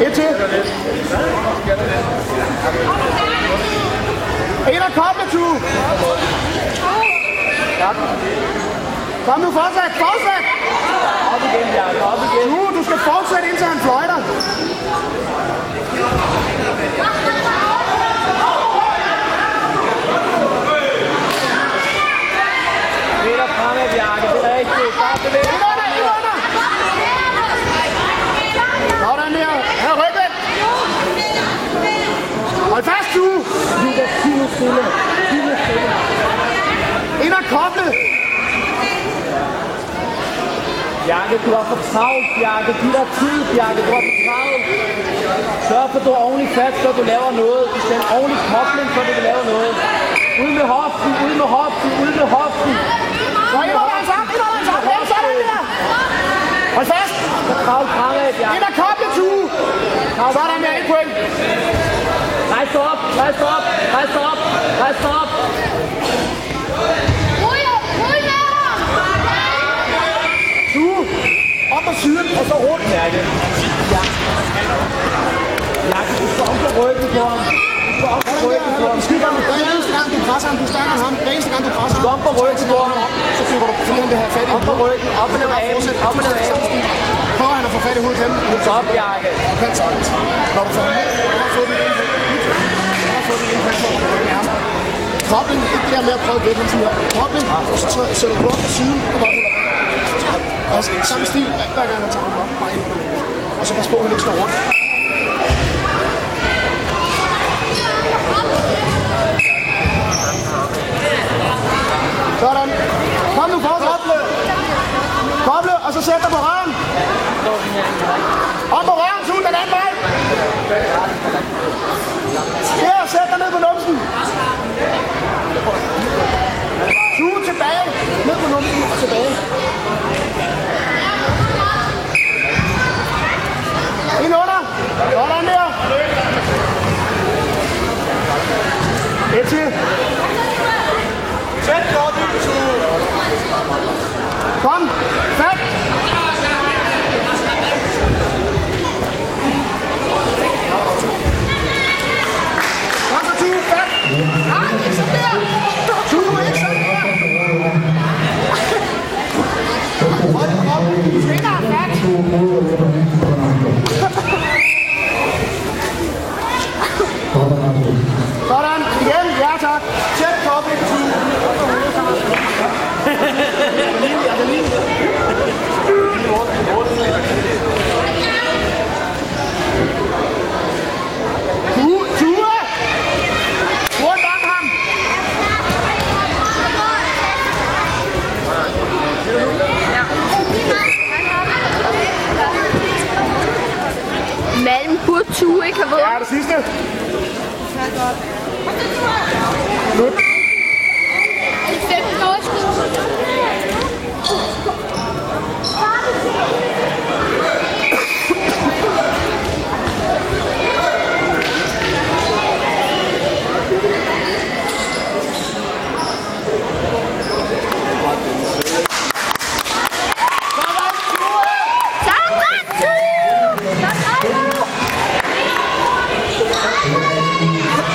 Et til. Ind og kom du. Tue. Tak. Kom nu, fortsæt, fortsæt. Op igen, Jacob, op igen. Nu, du skal fortsætte indtil Bjarke, du har for travlt, Bjarke. Giv dig tid, Bjarke. Du har for travlt. Sørg for, at du er ordentligt fast, så du laver noget. Have en ordentlig kobling, så du kan lave noget. Ud med hoften, ud med hoften, ud med hoften. Ja, sådan der. Hold fast. Så travlt fremad, Bjarke. Ind og koble, Tue. Sådan der, et point. Rejs dig op, rejs dig op, rejs dig Op på siden, og så rundt. Bjarke. Bjarke, du skal op på ryggen på ham. Du skal op på ryggen på ham. Skyd ham. Hver eneste gang, du presser ham, du er end ham. Hver eneste gang, du presser Du ham, op på ryggen på ham. så flytter du, fordi han vil have fat i Op på ryggen, op med aben, op og ned med aben. Prøver han at få fat i hovedet igen. Så op, Bjarke. Og kan sagtens. Når du får ham har fået den. Og har fået den af ham. Kobling, ikke det der med at prøve at vække ham sådan her. Kobling, så sætter du op på siden, og bare holder Og samme stil, hver gang han tager den op, bare ind på den. Og så pas på, at han ikke står rundt. Sådan. Kom nu, fortsæt. Koble. Koble, og så sæt dig på røven. Op på røven, Tue, den anden vej. Ja, sæt dig ned på numsen. Tue tilbage. Ned på numsen og tilbage. Ind under. Sådan der. Et til. Sæt godt ud, Kom, fat. Kom så, Tue, fat. đút